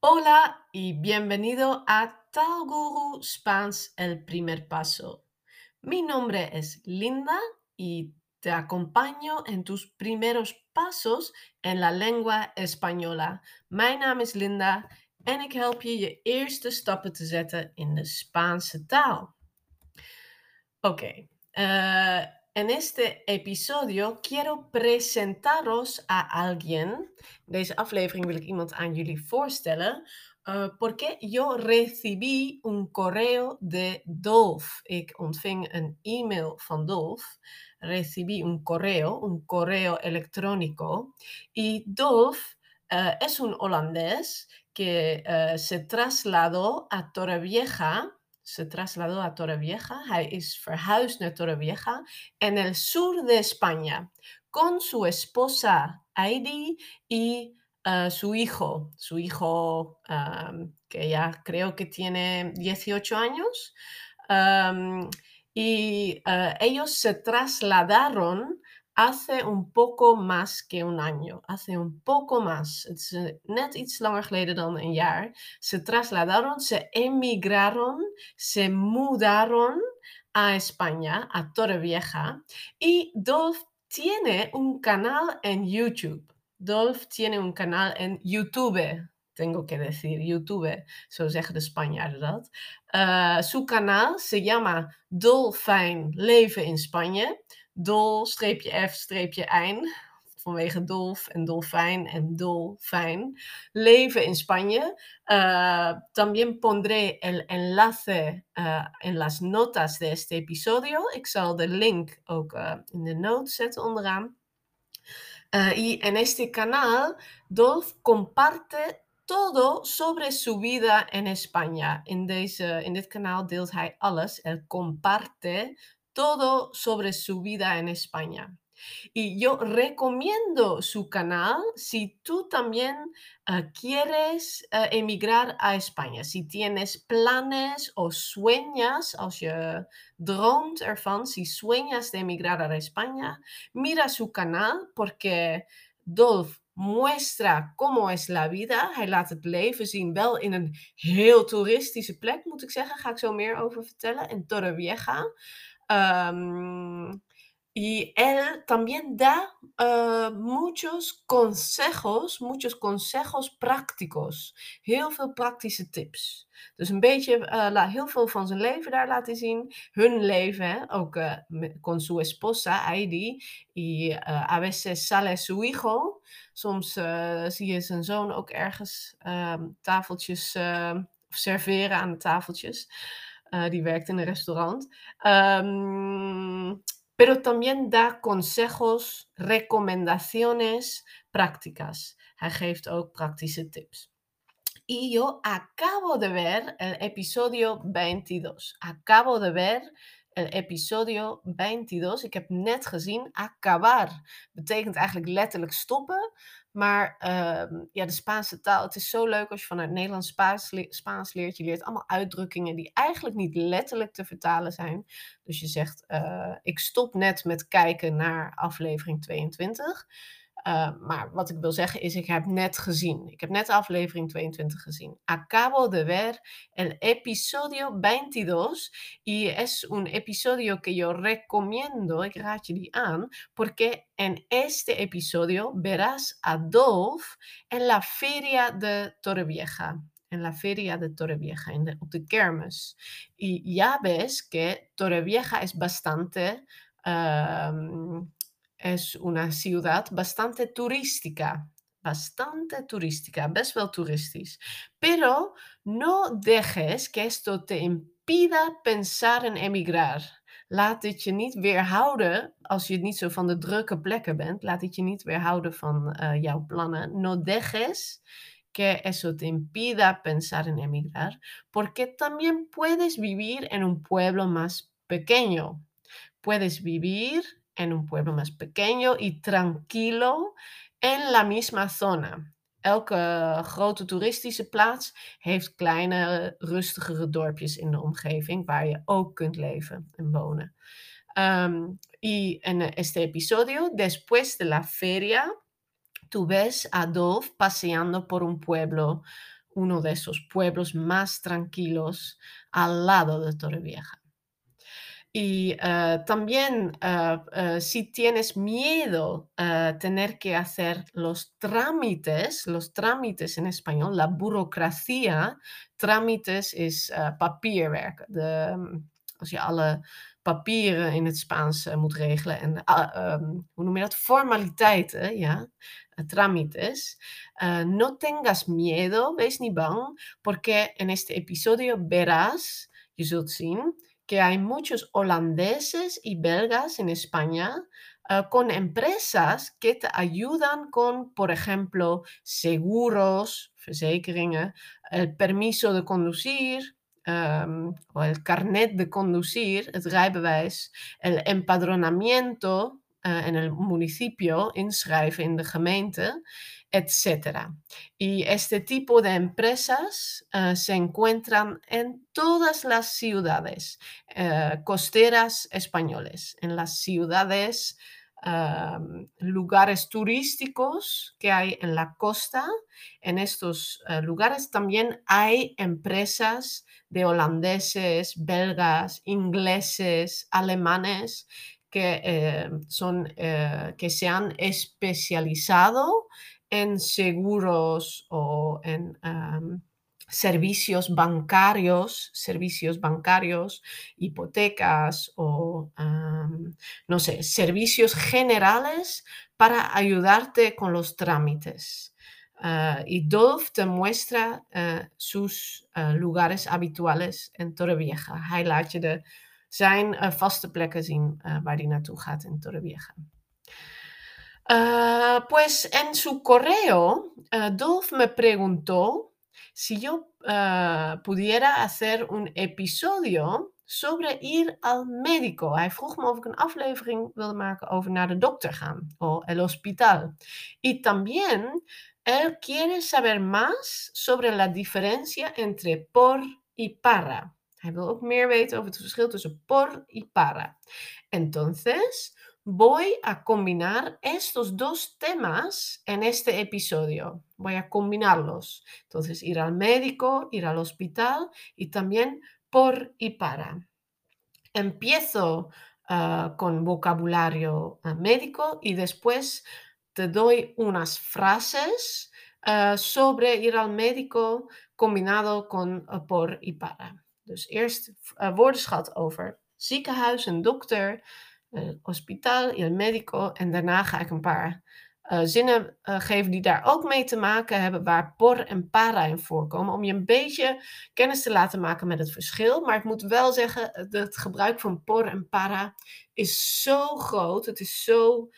Hola y bienvenido a Talguru Spans El Primer Paso. Mi nombre es Linda y te acompaño en tus primeros pasos en la lengua española. Mijn naam is Linda en ik help je je eerste stappen te zetten in de Spaanse taal. Oké, eh, en este episodio quiero presentaros a alguien. Deze aflevering wil ik iemand aan jullie voorstellen. Uh, porque yo recibí un correo de Dolph. Ik ontving een e-mail van Dolph. Recibí un correo, un correo electrónico. Y Dolph uh, es un holandés que uh, se trasladó a Torrevieja se trasladó a Torrevieja. Hij is verhuisd naar Torrevieja en el sur de España con su esposa Heidi y uh, su hijo, su hijo um, que ya creo que tiene 18 años. Um, y uh, ellos se trasladaron hace un poco más que un año. Hace un poco más. Het net iets langer geleden dan een jaar. Se trasladaron, se emigraron, se mudaron a España, a Torrevieja. Y Dolph tiene un canal en YouTube. Dolph tiene un canal en YouTube. Tengo que decir, YouTube, zo zeggen de Spanjaarden dat. Uh, su canal se llama Dolfijn Leven in Spanje. Dol, streepje F, streepje Ein. Vanwege dolf en dolfijn en dolfijn. Leven in Spanje. Uh, también pondré el enlace uh, en las notas de este episodio. Ik zal de link ook uh, in de notes zetten onderaan. y en este canal, Dolf comparte todo sobre su vida en España. In, deze, in dit kanaal deelt hij alles. Él comparte todo sobre su vida en España. Y yo recomiendo su canal si tú también uh, quieres uh, emigrar a España. Si tienes planes o sueñas, als je droomt ervan, si sueñas de emigrar a España, mira su canal porque Dolph muestra cómo es la vida. Hij laat het leven zien, wel in een heel toeristische plek, moet ik zeggen. Ga ik zo meer over vertellen. In Torrevieja. Um, y él también da uh, muchos consejos, muchos consejos prácticos. Heel veel praktische tips. Dus een beetje, uh, heel veel van zijn leven daar laten zien. Hun leven, ook uh, con su esposa, Heidi. Y a veces sale su hijo. Soms zie je zijn zoon ook ergens ehm, tafeltjes serveren aan de tafeltjes. Uh, die werkt in een restaurant. Um, pero también da consejos, recomendaciones prácticas. Hij geeft ook tips. Y yo acabo de ver el episodio 22. Acabo de ver el episodio 22. Ik heb net gezien, acabar betekent eigenlijk letterlijk stoppen. Maar uh, ja, de Spaanse taal, het is zo leuk als je vanuit Nederlands Spaans, Spaans leert. Je leert allemaal uitdrukkingen die eigenlijk niet letterlijk te vertalen zijn. Dus je zegt, uh, ik stop net met kijken naar aflevering 22. Uh, maar wat ik wil zeggen is, ik heb net gezien. Ik heb net aflevering 22 gezien. Acabo de ver el episodio 22. Y es un episodio que yo recomiendo, ik raad je die aan, porque en este episodio verás a Dolph en la feria de Torrevieja. En la feria de Torrevieja, en de, op de kermis. Y ya ves que Torrevieja es bastante... Um, es una ciudad bastante turística. Bastante turística, best wel toeristisch. Pero no dejes que esto te impida pensar en emigrar. Laat dit je niet weerhouden, als je niet zo van de drukke plekken bent, laat dit je niet weerhouden van uh, jouw plannen. No dejes que eso te impida pensar en emigrar, porque también puedes vivir en un pueblo más pequeño. Puedes vivir en un pueblo más pequeño y tranquilo en la misma zona. Elke grote toeristische plaats heeft kleine, rustigere dorpjes in de omgeving waar je ook kunt leven en wonen. Um, y en este episodio, después de la feria, tú ves a Dolph paseando por un pueblo uno de esos pueblos más tranquilos al lado de Torrevieja. Y eh, también eh, eh, si tienes miedo a tener que hacer los trámites, los trámites en español, la burocracia, trámites is papierwerk. De, mm, als je alle papieren in het Spaans moet regelen en um, hoe noem je dat? Formaliteiten, ja, trámites. no tengas miedo, wees niet bang, porque en este episodio verás, je zult zien, que hay muchos holandeses y belgas en España uh, con empresas que te ayudan con, por ejemplo, seguros, verzekeringen, el permiso de conducir, el carnet de conducir, el empadronamiento uh, en el municipio, inschrijven in de gemeente, etc. Y este tipo de empresas uh, se encuentran en todas las ciudades uh, costeras españoles, en las ciudades, lugares turísticos que hay en la costa. En estos lugares también hay empresas de holandeses, belgas, ingleses, alemanes que, eh, son, eh, que se han especializado en seguros o en servicios bancarios, servicios bancarios, hipotecas o, no sé, servicios generales para ayudarte con los trámites. Ah, y Dolph te muestra eh, sus lugares habituales en Torrevieja. Zijn uh, vaste plekken zien waar hij naartoe gaat in Torrevieja. Ah, pues en su correo, uh, Dolph me preguntó si yo uh, pudiera hacer un episodio sobre ir al médico. Hij vroeg me of ik een aflevering wilde maken over naar de dokter gaan, o el hospital. Y también él quiere saber más sobre la diferencia entre por y para. Hij wil ook meer weten over het verschil tussen por y para. Entonces, voy a combinar estos dos temas en este episodio. Voy a combinarlos. Entonces, ir al médico, ir al hospital y también por y para. Empiezo ah, con vocabulario ah, médico y después te doy unas frases ah, sobre ir al médico combinado con por y para. Dus eerst woordenschat over ziekenhuis en dokter. uh, hospitaal, il medico. En daarna ga ik een paar uh, zinnen uh, geven die daar ook mee te maken hebben, waar por en para in voorkomen, om je een beetje kennis te laten maken met het verschil. Maar ik moet wel zeggen, het gebruik van por en para is zo groot, het is zo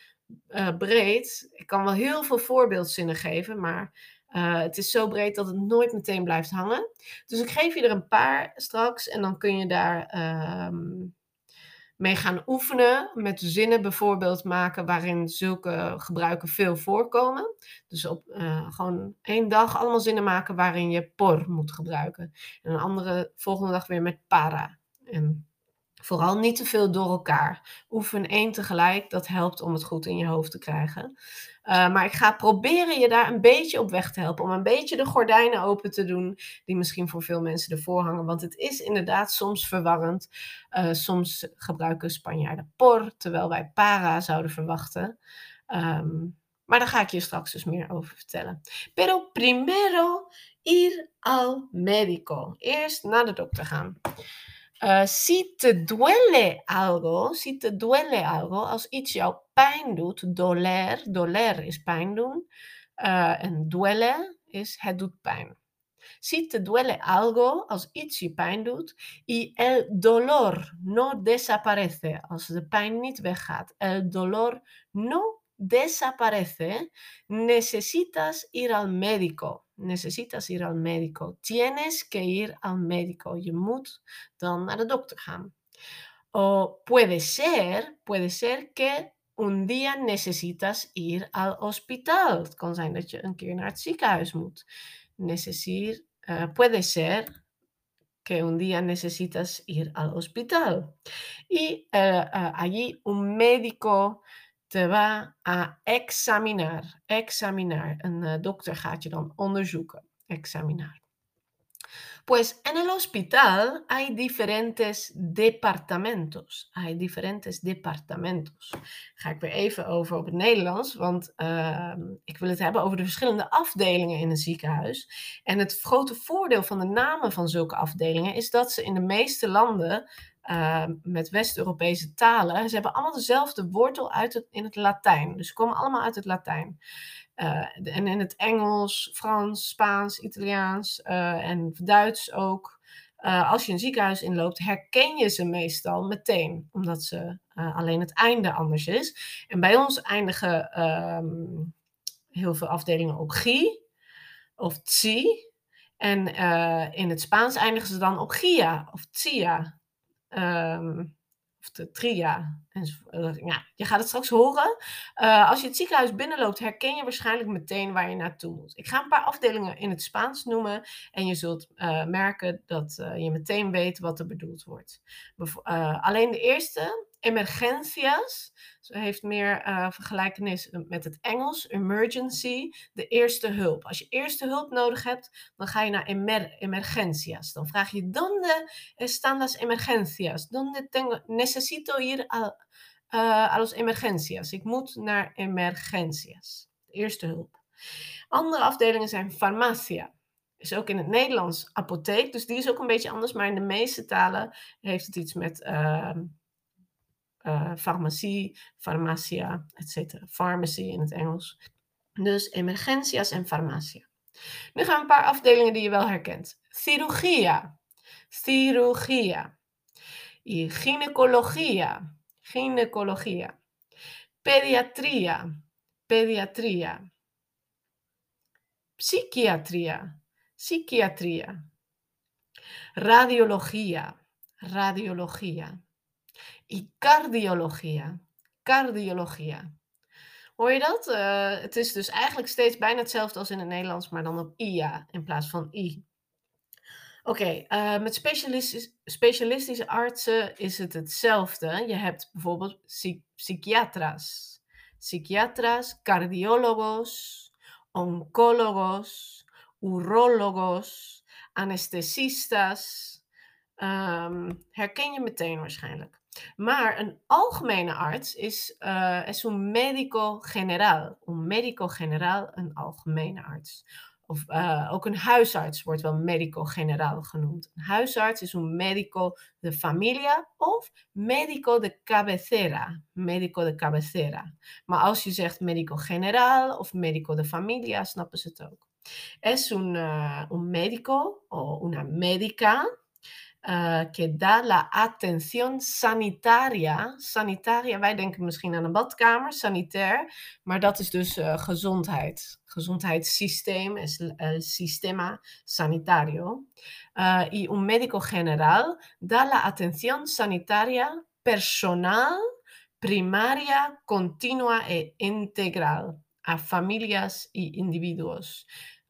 breed. Ik kan wel heel veel voorbeeldzinnen geven, maar het is zo breed dat het nooit meteen blijft hangen. Dus ik geef je er een paar straks en dan kun je daar ehm, mee gaan oefenen. Met zinnen bijvoorbeeld maken waarin zulke gebruiken veel voorkomen. Dus op uh, gewoon één dag allemaal zinnen maken waarin je por moet gebruiken. En een andere volgende dag weer met para. En vooral niet te veel door elkaar. Oefen één tegelijk, dat helpt om het goed in je hoofd te krijgen. Uh, maar ik ga proberen je daar een beetje op weg te helpen. Om een beetje de gordijnen open te doen. Die misschien voor veel mensen ervoor hangen. Want het is inderdaad soms verwarrend. Uh, soms gebruiken Spanjaarden por. Terwijl wij para zouden verwachten. Um, maar daar ga ik je straks dus meer over vertellen. Pero primero ir al médico. Eerst naar de dokter gaan. Uh, si te duele algo, si te duele algo, als iets jou pijn doet, doler, doler is pijn doen, uh, en duele is het doet pijn. Si te duele algo, als iets je pijn doet, y el dolor no desaparece, als de pijn niet weggaat, el dolor no desaparece, necesitas ir al médico. Necesitas ir al médico. Tienes que ir al médico. Je moet dan naar de dokter gaan. O puede ser, puede ser que un día necesitas ir al hospital. Het kan zijn dat je een keer naar moet. Necesir, puede ser que un día necesitas ir al hospital. Y uh, uh, allí un médico te va a examinar. Examinar. Een uh, dokter gaat je dan onderzoeken. Examinar. Pues en el hospital hay diferentes departamentos. Hay diferentes departamentos. Ga ik weer even over op het Nederlands, want ehm, ik wil het hebben over de verschillende afdelingen in een ziekenhuis. En het grote voordeel van de namen van zulke afdelingen is dat ze in de meeste landen ehm, met West-Europese talen, ze hebben allemaal dezelfde wortel uit in het Latijn. Dus ze komen allemaal uit het Latijn. Uh, en in het Engels, Frans, Spaans, Italiaans uh, en Duits ook. Uh, als je een ziekenhuis inloopt, herken je ze meestal meteen, omdat ze alleen het einde anders is. En bij ons eindigen um, heel veel afdelingen op GI of TSI. En in het Spaans eindigen ze dan op GIA of TIA. Um, of de tria. Ja, je gaat het straks horen. Uh, als je het ziekenhuis binnenloopt, herken je waarschijnlijk meteen waar je naartoe moet. Ik ga een paar afdelingen in het Spaans noemen en je zult uh, merken dat je meteen weet wat er bedoeld wordt. alleen de eerste, emergencias, heeft meer uh, vergelijkenis met het Engels, emergency, de eerste hulp. Als je eerste hulp nodig hebt, dan ga je naar emer emergencias. Dan vraag je, ¿dónde están las emergencias? ¿Dónde tengo, necesito ir a, uh, los emergencias? Ik moet naar emergencias. Eerste hulp. Andere afdelingen zijn farmacia is ook in het Nederlands apotheek, dus die is ook een beetje anders, maar in de meeste talen heeft het iets met uh, uh, farmacie, farmacia, etc. Pharmacy in het Engels. Dus emergencias en farmacia. Nu gaan we een paar afdelingen die je wel herkent. Chirurgia, chirurgia. Y gynecología, gynecología. Pediatría, pediatría. Psiquiatría, psiquiatría. Radiología, radiología y cardiologia. Cardiologia. Hoor je dat? Uh, het is dus eigenlijk steeds bijna hetzelfde als in het Nederlands, maar dan op IA in plaats van I. Oké, eh, met specialistisch, specialistische artsen is het hetzelfde. Je hebt bijvoorbeeld psy psychiatras, psychiatras, cardiologos, oncólogos, urologos, anesthesistas. Um, herken je meteen waarschijnlijk. Maar een algemene arts is, uh, is een medico generaal. Een medico generaal, een algemene arts. Of uh, ook een huisarts wordt wel medico generaal genoemd. Een huisarts is een medico de familia of medico de cabecera. Medico de cabecera. Maar als je zegt medico generaal of medico de familia, snappen ze het ook. Es un, uh, un médico o una médica uh, que da la atención sanitaria. Sanitaria, wij denken misschien aan een badkamer, sanitair, maar dat is dus uh, gezondheid. Gezondheidssysteem is el sistema sanitario. Uh, y un médico general da la atención sanitaria personal, primaria, continua e integral a familias y individuos.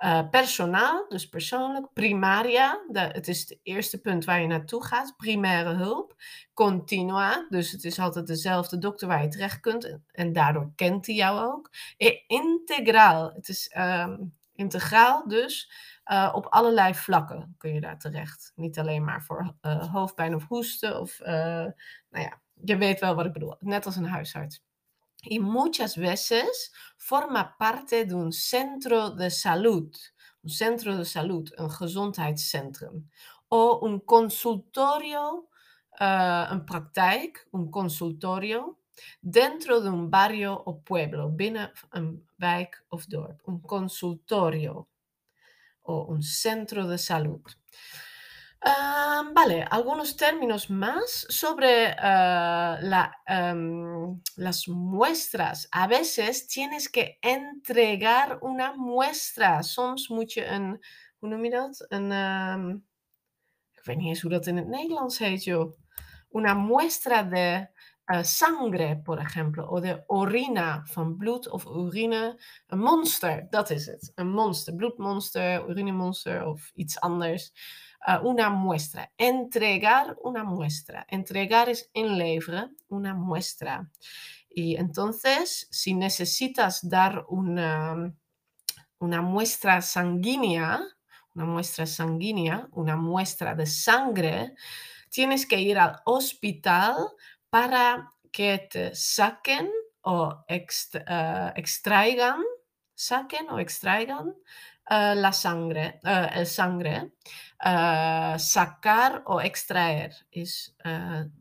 Uh, personaal, dus persoonlijk. Primaria, het is het eerste punt waar je naartoe gaat. Primaire hulp. Continua, dus het is altijd dezelfde dokter waar je terecht kunt. En, daardoor kent hij jou ook. E integraal, het is um, integraal dus. Uh, op allerlei vlakken kun je daar terecht. Niet alleen maar voor uh, hoofdpijn of hoesten. Of, nou ja, je weet wel wat ik bedoel. Net als een huisarts. Y muchas veces forma parte de un centro de salud, un centro de salud, un gezondheidscentrum, o un consultorio, uh, een praktijk, un consultorio, dentro de un barrio o pueblo, binnen een wijk of dorp, un consultorio o un centro de salud. Vale, algunos términos más sobre um, las muestras. A veces tienes que entregar una muestra. Soms moet je een, hoe noem je dat? Een, um, ik weet niet eens hoe dat in het Nederlands heet, joh. Una muestra de uh, sangre, por ejemplo, o de orina, van bloed of urine. Een monster, dat is het. Een monster, bloedmonster, urinemonster of iets anders. Uh, una muestra. Entregar una muestra. Entregar es inleveren, una muestra. Y entonces, si necesitas dar una, una muestra sanguínea, una muestra sanguínea, una muestra de sangre, tienes que ir al hospital para que te saquen o eh, extraigan, saquen o extraigan eh, la sangre, eh, el sangre. sacar o extraer is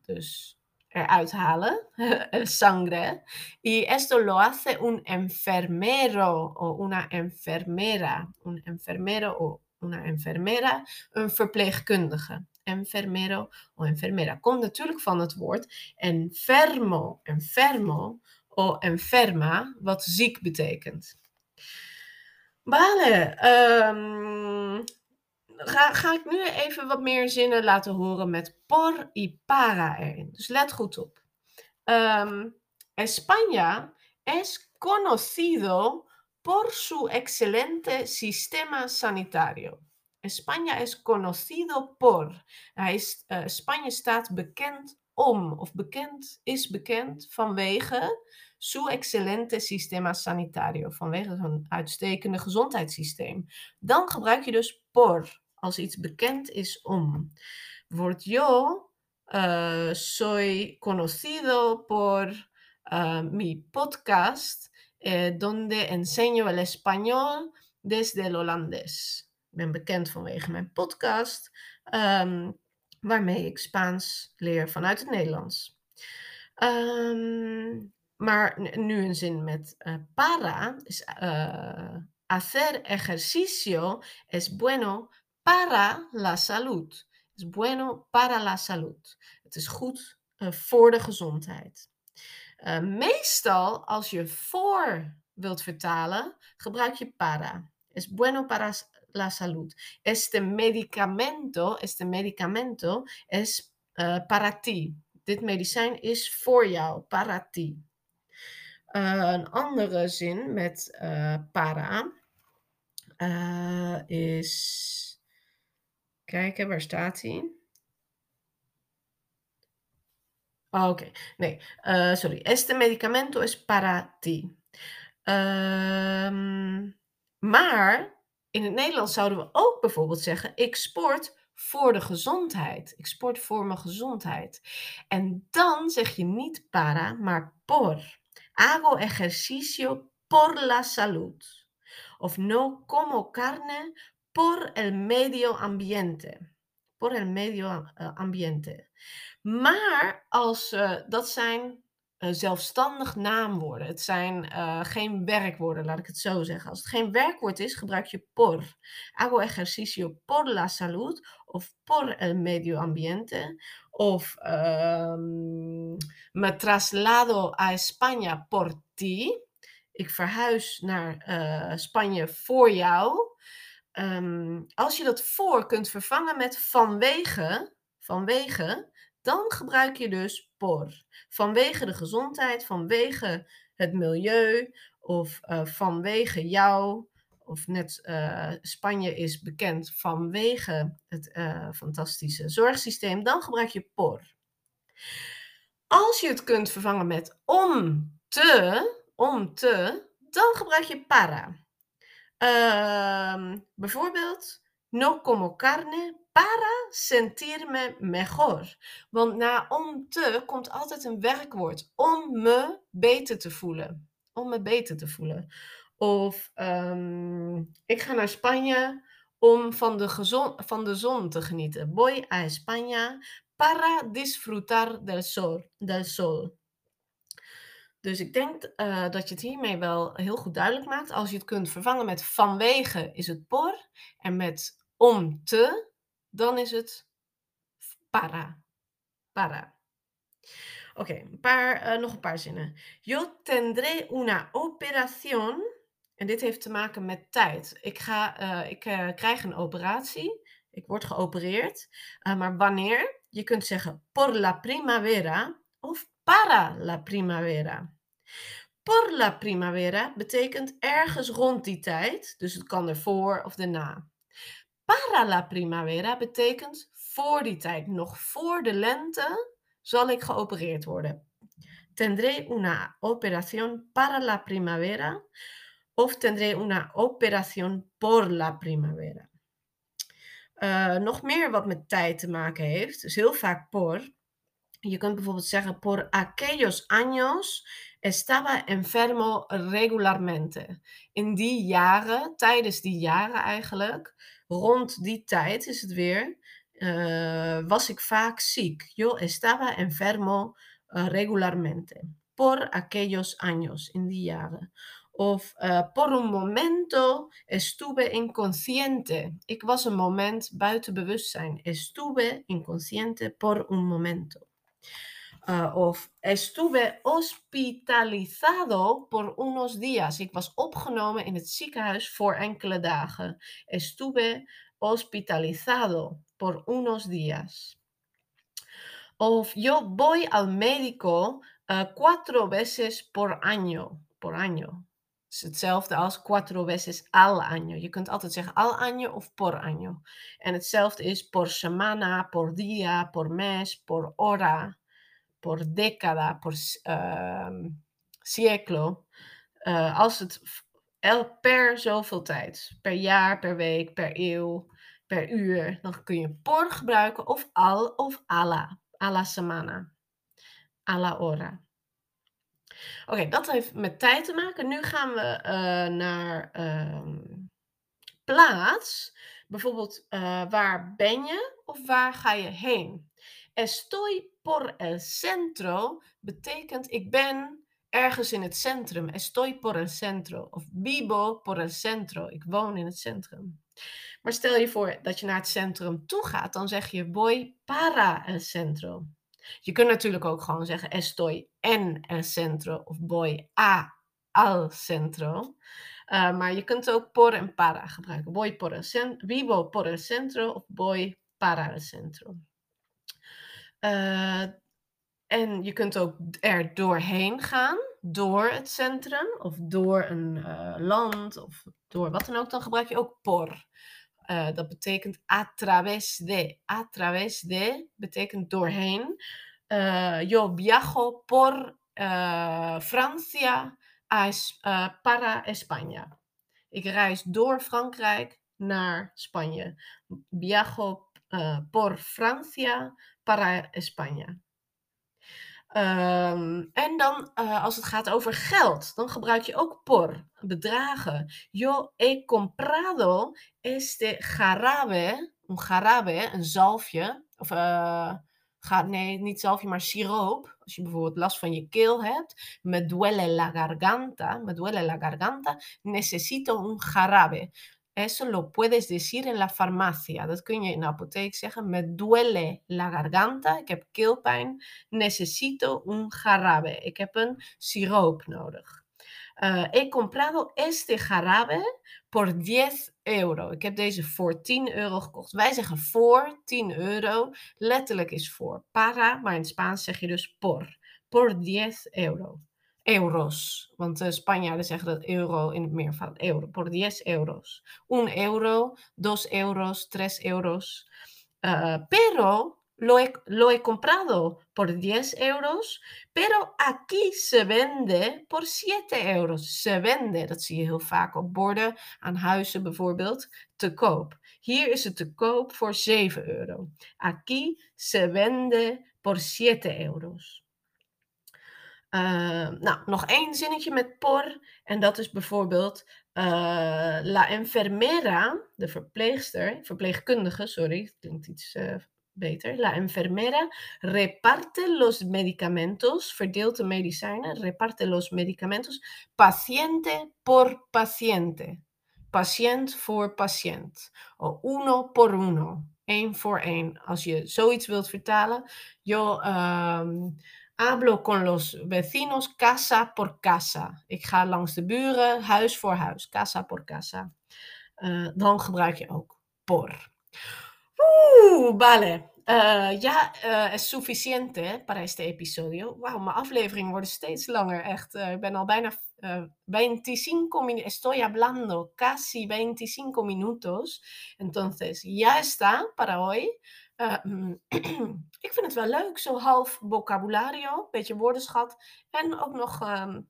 dus eruit halen, el sangre. Y esto lo hace un enfermero o una enfermera, un enfermero o una enfermera, een verpleegkundige. Enfermero o enfermera. Komt natuurlijk van het woord enfermo, enfermo o enferma, wat ziek betekent. Vale, um, ga, ga ik nu even wat meer zinnen laten horen met por y para erin. Dus let goed op. Um, España es conocido por su excelente sistema sanitario. España es conocido por. Hij is, uh, Spanje staat bekend om, of bekend is bekend vanwege su excelente sistema sanitario, vanwege zo'n uitstekende gezondheidssysteem. Dan gebruik je dus por als iets bekend is om. Bijvoorbeeld, yo uh, soy conocido por uh, mi podcast, eh, donde enseño el español desde el holandés. Ik ben bekend vanwege mijn podcast, um, waarmee ik Spaans leer vanuit het Nederlands. Um, maar nu een zin met uh, para is uh, hacer ejercicio es bueno para la salud. Es bueno para la salud. Het is goed uh, voor de gezondheid. meestal als je voor wilt vertalen, gebruik je para. Es bueno para la salud. Este medicamento, este medicamento es para ti. Dit medicijn is voor jou, para ti. Uh, een andere zin met uh, para uh, is. Kijken, waar staat hij? Oh, Oké, nee, sorry. Este medicamento es para ti. Um, maar in het Nederlands zouden we ook bijvoorbeeld zeggen: ik sport voor de gezondheid. Ik sport voor mijn gezondheid. En dan zeg je niet para, maar por. Hago ejercicio por la salud. Of no como carne por el medio ambiente. Por el medio eh, ambiente. Maar als uh, dat zijn uh, zelfstandig naamwoorden. Het zijn uh, geen werkwoorden, laat ik het zo zeggen. Als het geen werkwoord is, gebruik je por. Hago ejercicio por la salud of por el medio ambiente. Of um, me traslado a España por ti. Ik verhuis naar uh, Spanje voor jou. Um, als je dat voor kunt vervangen met vanwege, vanwege, dan gebruik je dus por. Vanwege de gezondheid, vanwege het milieu of uh, vanwege jou. Of net uh, Spanje is bekend vanwege het uh, fantastische zorgsysteem. Dan gebruik je por. Als je het kunt vervangen met om te, om te, dan gebruik je para. Uh, bijvoorbeeld, no como carne para sentirme mejor. Want na om te komt altijd een werkwoord. Om me beter te voelen. Om me beter te voelen. Of um, ik ga naar Spanje om van de, van de zon te genieten. Voy a España para disfrutar del sol. Del sol. Dus ik denk uh, dat je het hiermee wel heel goed duidelijk maakt. Als je het kunt vervangen met vanwege is het por. En met om te, dan is het para. Para. Oké, okay, uh, nog een paar zinnen. Yo tendré una operación. En dit heeft te maken met tijd. Ik, ga, uh, ik krijg een operatie. Ik word geopereerd. maar wanneer? Je kunt zeggen por la primavera of para la primavera. Por la primavera betekent ergens rond die tijd. Dus het kan ervoor of erna. Para la primavera betekent voor die tijd, nog voor de lente, zal ik geopereerd worden. Tendré una operación para la primavera of tendré una operación por la primavera. Uh, nog meer wat met tijd te maken heeft, dus heel vaak por. Je kunt bijvoorbeeld zeggen, por aquellos años estaba enfermo regularmente. In die jaren, tijdens die jaren eigenlijk, rond die tijd is het weer, uh, was ik vaak ziek. Yo estaba enfermo uh, regularmente. Por aquellos años, in die jaren. Of uh, por un momento estuve inconsciente. Ik was een moment buiten bewustzijn. Estuve inconsciente por un momento. Uh, of estuve hospitalizado por unos días. Ik was opgenomen in het ziekenhuis voor enkele dagen. Estuve hospitalizado por unos días. Of yo voy al médico uh, cuatro veces por año. Por año. is hetzelfde als cuatro veces al año. Je kunt altijd zeggen al año of por año. En hetzelfde is por semana, por día, por mes, por hora, por década, por uh, ciclo. Uh, als het per zoveel tijd, per jaar, per week, per eeuw, per uur, dan kun je por gebruiken of al of ala, a la semana, a la hora. Oké, dat heeft met tijd te maken. Nu gaan we uh, naar uh, plaats. Bijvoorbeeld, uh, waar ben je of waar ga je heen? Estoy por el centro betekent ik ben ergens in het centrum. Estoy por el centro. Of vivo por el centro. Ik woon in het centrum. Maar stel je voor dat je naar het centrum toe gaat, dan zeg je voy para el centro. Je kunt natuurlijk ook gewoon zeggen estoy en el centro of voy a al centro. Uh, maar je kunt ook por en para gebruiken. Voy por el centro, vivo por el centro of voy para el centro. Uh, en je kunt ook er doorheen gaan, door het centrum of door een uh, land of door wat dan ook. Dan gebruik je ook por. Uh, dat betekent a través de. A través de betekent doorheen. Yo viajo por Francia a, para España. Ik reis door Frankrijk naar Spanje. Viajo por Francia para España. Um, en dan uh, als het gaat over geld, dan gebruik je ook por, bedragen. Yo he comprado este jarabe, een jarabe, een zalfje, of uh, ga, nee, niet zalfje, maar siroop. Als je bijvoorbeeld last van je keel hebt, me duele la garganta, me duele la garganta, necesito un jarabe. Eso lo puedes decir en la farmacia. Dat kun je in de apotheek zeggen. Me duele la garganta. Ik heb keelpijn. Necesito un jarabe. Ik heb een siroop nodig. Uh, he comprado este jarabe por 10 euro. Ik heb deze voor 10 euro gekocht. Wij zeggen voor 10 euro. Letterlijk is voor para, maar in Spaans zeg je dus por. Por 10 euro euros. Want de Spanjaarden zeggen dat euro in het meervoud. Euro, por 10 euros. Un euro, dos euros, tres euros. Uh, pero lo he, lo he comprado por 10 euros, pero aquí se vende por 7 euros. Se vende, dat zie je heel vaak op borden aan huizen bijvoorbeeld, te koop. Hier is het te koop voor 7 euro. Aquí se vende por 7 euros. Uh, nou, nog één zinnetje met por. En dat is bijvoorbeeld uh, la enfermera, de verpleegster, verpleegkundige, sorry, klinkt iets uh, beter. La enfermera reparte los medicamentos, verdeelt de medicijnen, reparte los medicamentos, paciente por paciente. Patiënt voor patiënt. O uno por uno. Eén voor één. Als je zoiets wilt vertalen. Yo, um, Hablo con los vecinos casa por casa. Ik ga langs de buren, huis voor huis. Casa por casa. Uh, dan gebruik je ook por. Oeh, vale. Uh, ya uh, es suficiente para este episodio. Wauw, mijn afleveringen worden steeds langer. Echt, ik ben al bijna 25 minutos. Estoy hablando casi 25 minutos. Entonces, ya está para hoy. Uh, ik vind het wel leuk, zo half vocabulario, beetje woordenschat en ook nog um,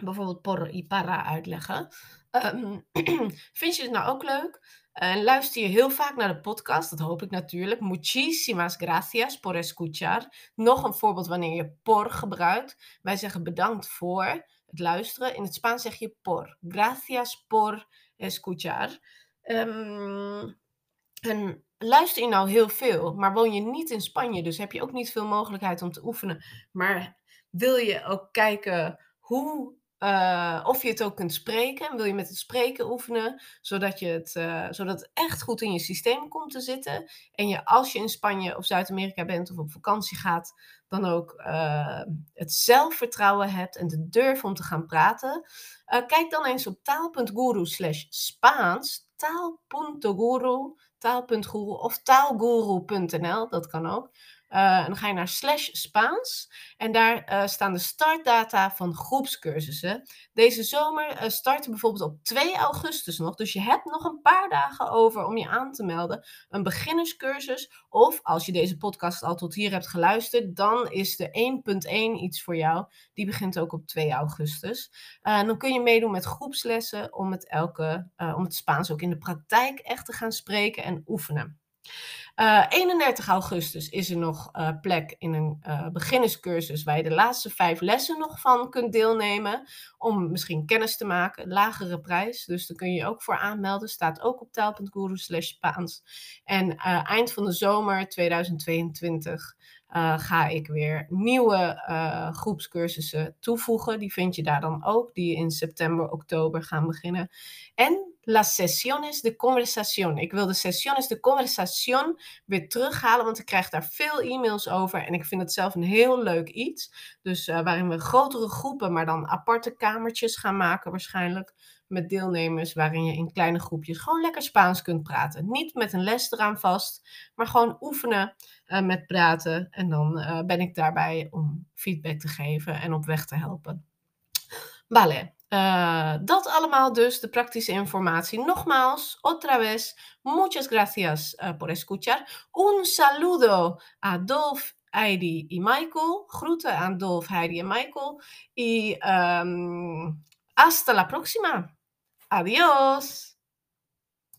bijvoorbeeld por y para uitleggen. Ehm, vind je het nou ook leuk? En luister je heel vaak naar de podcast? Dat hoop ik natuurlijk. Muchísimas gracias por escuchar. Nog een voorbeeld wanneer je por gebruikt. Wij zeggen bedankt voor het luisteren. In het Spaans zeg je por. Gracias por escuchar. Ehm, en luister je nou heel veel, maar woon je niet in Spanje, dus heb je ook niet veel mogelijkheid om te oefenen. Maar wil je ook kijken hoe uh, of je het ook kunt spreken. Wil je met het spreken oefenen, zodat, je het, uh, zodat het echt goed in je systeem komt te zitten. En je als je in Spanje of Zuid-Amerika bent of op vakantie gaat, dan ook uh, het zelfvertrouwen hebt en de durf om te gaan praten. kijk dan eens op taal.guru slash Spaans. Taal.guru, taal.guru of taalguru.nl, dat kan ook. Uh, en dan ga je naar slash Spaans. En daar uh, staan de startdata van groepscursussen. Deze zomer uh, starten bijvoorbeeld op 2 augustus nog. Dus je hebt nog een paar dagen over om je aan te melden. Een beginnerscursus. Of als je deze podcast al tot hier hebt geluisterd, dan is de 1.1 iets voor jou. Die begint ook op 2 augustus. dan kun je meedoen met groepslessen om het, elke, om het Spaans ook in de praktijk echt te gaan spreken en oefenen. Uh, eh, 31 augustus is er nog uh, plek in een uh, beginnerscursus waar je de laatste vijf lessen nog van kunt deelnemen. Om misschien kennis te maken. Lagere prijs. Dus daar kun je je ook voor aanmelden. Staat ook op taal.guru slash Spaans. En eind van de zomer 2022 ga ik weer nieuwe groepscursussen toevoegen. Die vind je daar dan ook. Die in september, oktober gaan beginnen. En las sesiones de conversación. Ik wil de sesiones de conversación weer terughalen, want ik krijg daar veel e-mails over en ik vind het zelf een heel leuk iets. Dus uh, waarin we grotere groepen, maar dan aparte kamertjes gaan maken waarschijnlijk met deelnemers, waarin je in kleine groepjes gewoon lekker Spaans kunt praten. Niet met een les eraan vast, maar gewoon oefenen uh, met praten. En dan uh, ben ik daarbij om feedback te geven en op weg te helpen. Vale, Uh, dat allemaal dus, de praktische informatie. Nogmaals, otra vez, muchas gracias uh, por escuchar. Un saludo a Dolf, Heidi y Michael. Groeten aan Dolf, Heidi en Michael. Y um, hasta la próxima. Adiós.